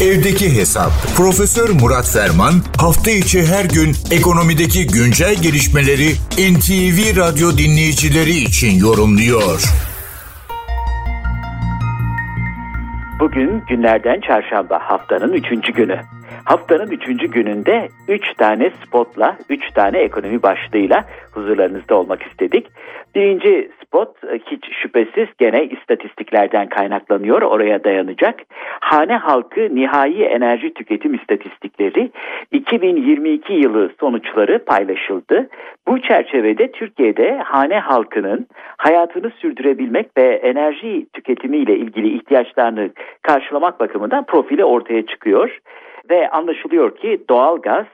Evdeki Hesap. Profesör Murat Ferman hafta içi her gün ekonomideki güncel gelişmeleri NTV Radyo dinleyicileri için yorumluyor. Bugün günlerden çarşamba haftanın üçüncü günü. Haftanın üçüncü gününde üç tane spotla, üç tane ekonomi başlığıyla huzurlarınızda olmak istedik. Birinci spot e, hiç şüphesiz gene istatistiklerden kaynaklanıyor, oraya dayanacak. Hane halkı nihai enerji tüketim istatistikleri 2022 yılı sonuçları paylaşıldı. Bu çerçevede Türkiye'de hane halkının hayatını sürdürebilmek ve enerji tüketimiyle ilgili ihtiyaçlarını karşılamak bakımından profili ortaya çıkıyor. Ve anlaşılıyor ki doğal gaz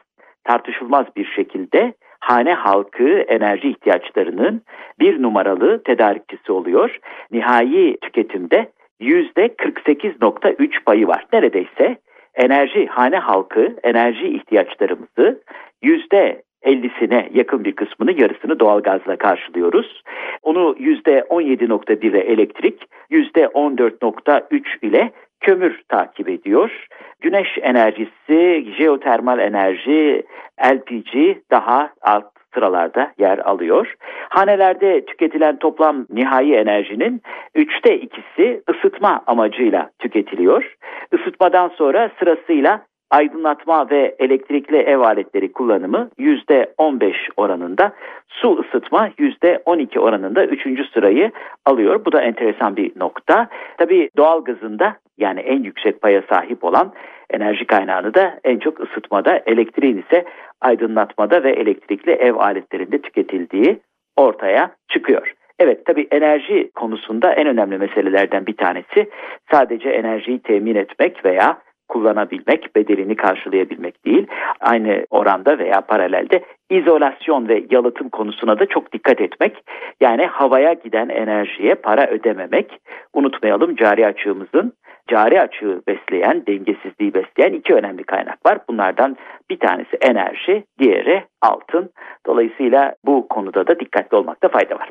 tartışılmaz bir şekilde hane halkı enerji ihtiyaçlarının bir numaralı tedarikçisi oluyor. Nihai tüketimde %48.3 payı var. Neredeyse enerji hane halkı enerji ihtiyaçlarımızı yüzde 50'sine yakın bir kısmını yarısını doğalgazla karşılıyoruz. Onu %17.1 ile elektrik, %14.3 ile kömür takip ediyor. Güneş enerjisi, jeotermal enerji, LPG daha alt sıralarda yer alıyor. Hanelerde tüketilen toplam nihai enerjinin üçte ikisi ısıtma amacıyla tüketiliyor. Isıtmadan sonra sırasıyla aydınlatma ve elektrikli ev aletleri kullanımı %15 oranında, su ısıtma %12 oranında 3. sırayı alıyor. Bu da enteresan bir nokta. Tabii doğal gazında yani en yüksek paya sahip olan enerji kaynağını da en çok ısıtmada, elektriğin ise aydınlatmada ve elektrikli ev aletlerinde tüketildiği ortaya çıkıyor. Evet tabi enerji konusunda en önemli meselelerden bir tanesi sadece enerjiyi temin etmek veya kullanabilmek, bedelini karşılayabilmek değil. Aynı oranda veya paralelde izolasyon ve yalıtım konusuna da çok dikkat etmek. Yani havaya giden enerjiye para ödememek. Unutmayalım cari açığımızın cari açığı besleyen, dengesizliği besleyen iki önemli kaynak var. Bunlardan bir tanesi enerji, diğeri altın. Dolayısıyla bu konuda da dikkatli olmakta fayda var.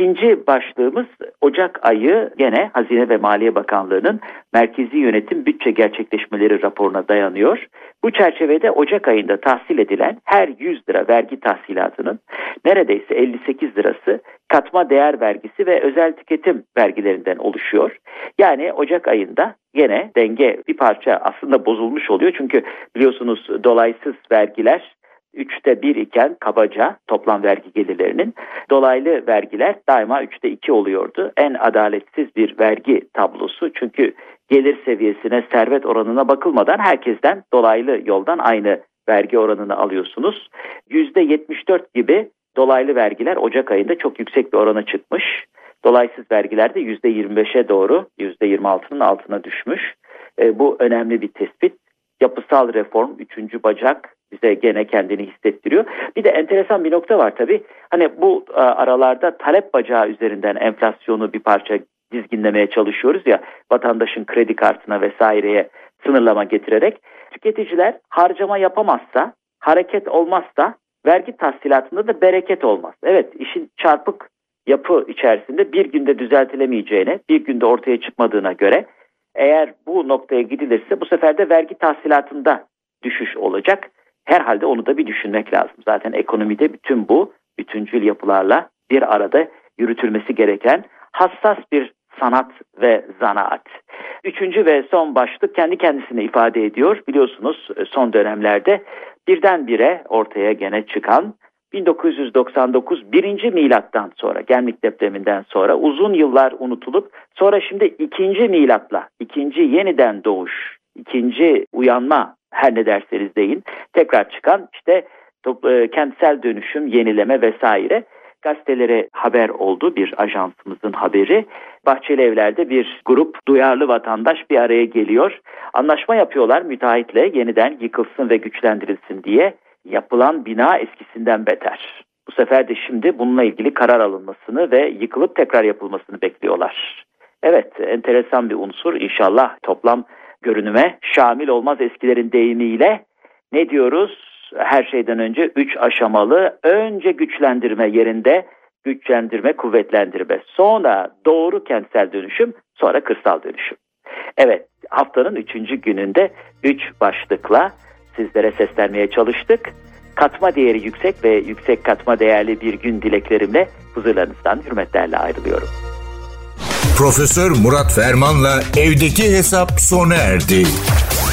İkinci başlığımız Ocak ayı gene Hazine ve Maliye Bakanlığı'nın Merkezi Yönetim Bütçe Gerçekleşmeleri raporuna dayanıyor. Bu çerçevede Ocak ayında tahsil edilen her 100 lira vergi tahsilatının neredeyse 58 lirası katma değer vergisi ve özel tüketim vergilerinden oluşuyor. Yani Ocak ayında gene denge bir parça aslında bozulmuş oluyor. Çünkü biliyorsunuz dolaysız vergiler üçte bir iken kabaca toplam vergi gelirlerinin dolaylı vergiler daima üçte iki oluyordu. En adaletsiz bir vergi tablosu çünkü gelir seviyesine servet oranına bakılmadan herkesten dolaylı yoldan aynı vergi oranını alıyorsunuz. Yüzde yetmiş dört gibi dolaylı vergiler Ocak ayında çok yüksek bir orana çıkmış. Dolaysız vergiler de %25'e doğru %26'nın altına düşmüş. E, bu önemli bir tespit. Yapısal reform, üçüncü bacak bize gene kendini hissettiriyor. Bir de enteresan bir nokta var tabii. Hani bu e, aralarda talep bacağı üzerinden enflasyonu bir parça dizginlemeye çalışıyoruz ya vatandaşın kredi kartına vesaireye sınırlama getirerek tüketiciler harcama yapamazsa hareket olmazsa vergi tahsilatında da bereket olmaz. Evet işin çarpık yapı içerisinde bir günde düzeltilemeyeceğine, bir günde ortaya çıkmadığına göre eğer bu noktaya gidilirse bu sefer de vergi tahsilatında düşüş olacak. Herhalde onu da bir düşünmek lazım. Zaten ekonomide bütün bu bütüncül yapılarla bir arada yürütülmesi gereken hassas bir sanat ve zanaat. Üçüncü ve son başlık kendi kendisine ifade ediyor. Biliyorsunuz son dönemlerde birdenbire ortaya gene çıkan 1999 birinci milattan sonra Gemlik depreminden sonra uzun yıllar unutulup sonra şimdi ikinci milatla ikinci yeniden doğuş ikinci uyanma her ne derseniz deyin tekrar çıkan işte e, kentsel dönüşüm yenileme vesaire gazetelere haber oldu bir ajansımızın haberi. Bahçeli Evler'de bir grup duyarlı vatandaş bir araya geliyor. Anlaşma yapıyorlar müteahhitle yeniden yıkılsın ve güçlendirilsin diye yapılan bina eskisinden beter. Bu sefer de şimdi bununla ilgili karar alınmasını ve yıkılıp tekrar yapılmasını bekliyorlar. Evet enteresan bir unsur inşallah toplam görünüme şamil olmaz eskilerin deyimiyle ne diyoruz? Her şeyden önce üç aşamalı önce güçlendirme yerinde güçlendirme, kuvvetlendirme. Sonra doğru kentsel dönüşüm, sonra kırsal dönüşüm. Evet haftanın üçüncü gününde üç başlıkla sizlere seslenmeye çalıştık. Katma değeri yüksek ve yüksek katma değerli bir gün dileklerimle huzurlarınızdan hürmetlerle ayrılıyorum. Profesör Murat Ferman'la evdeki hesap sona erdi.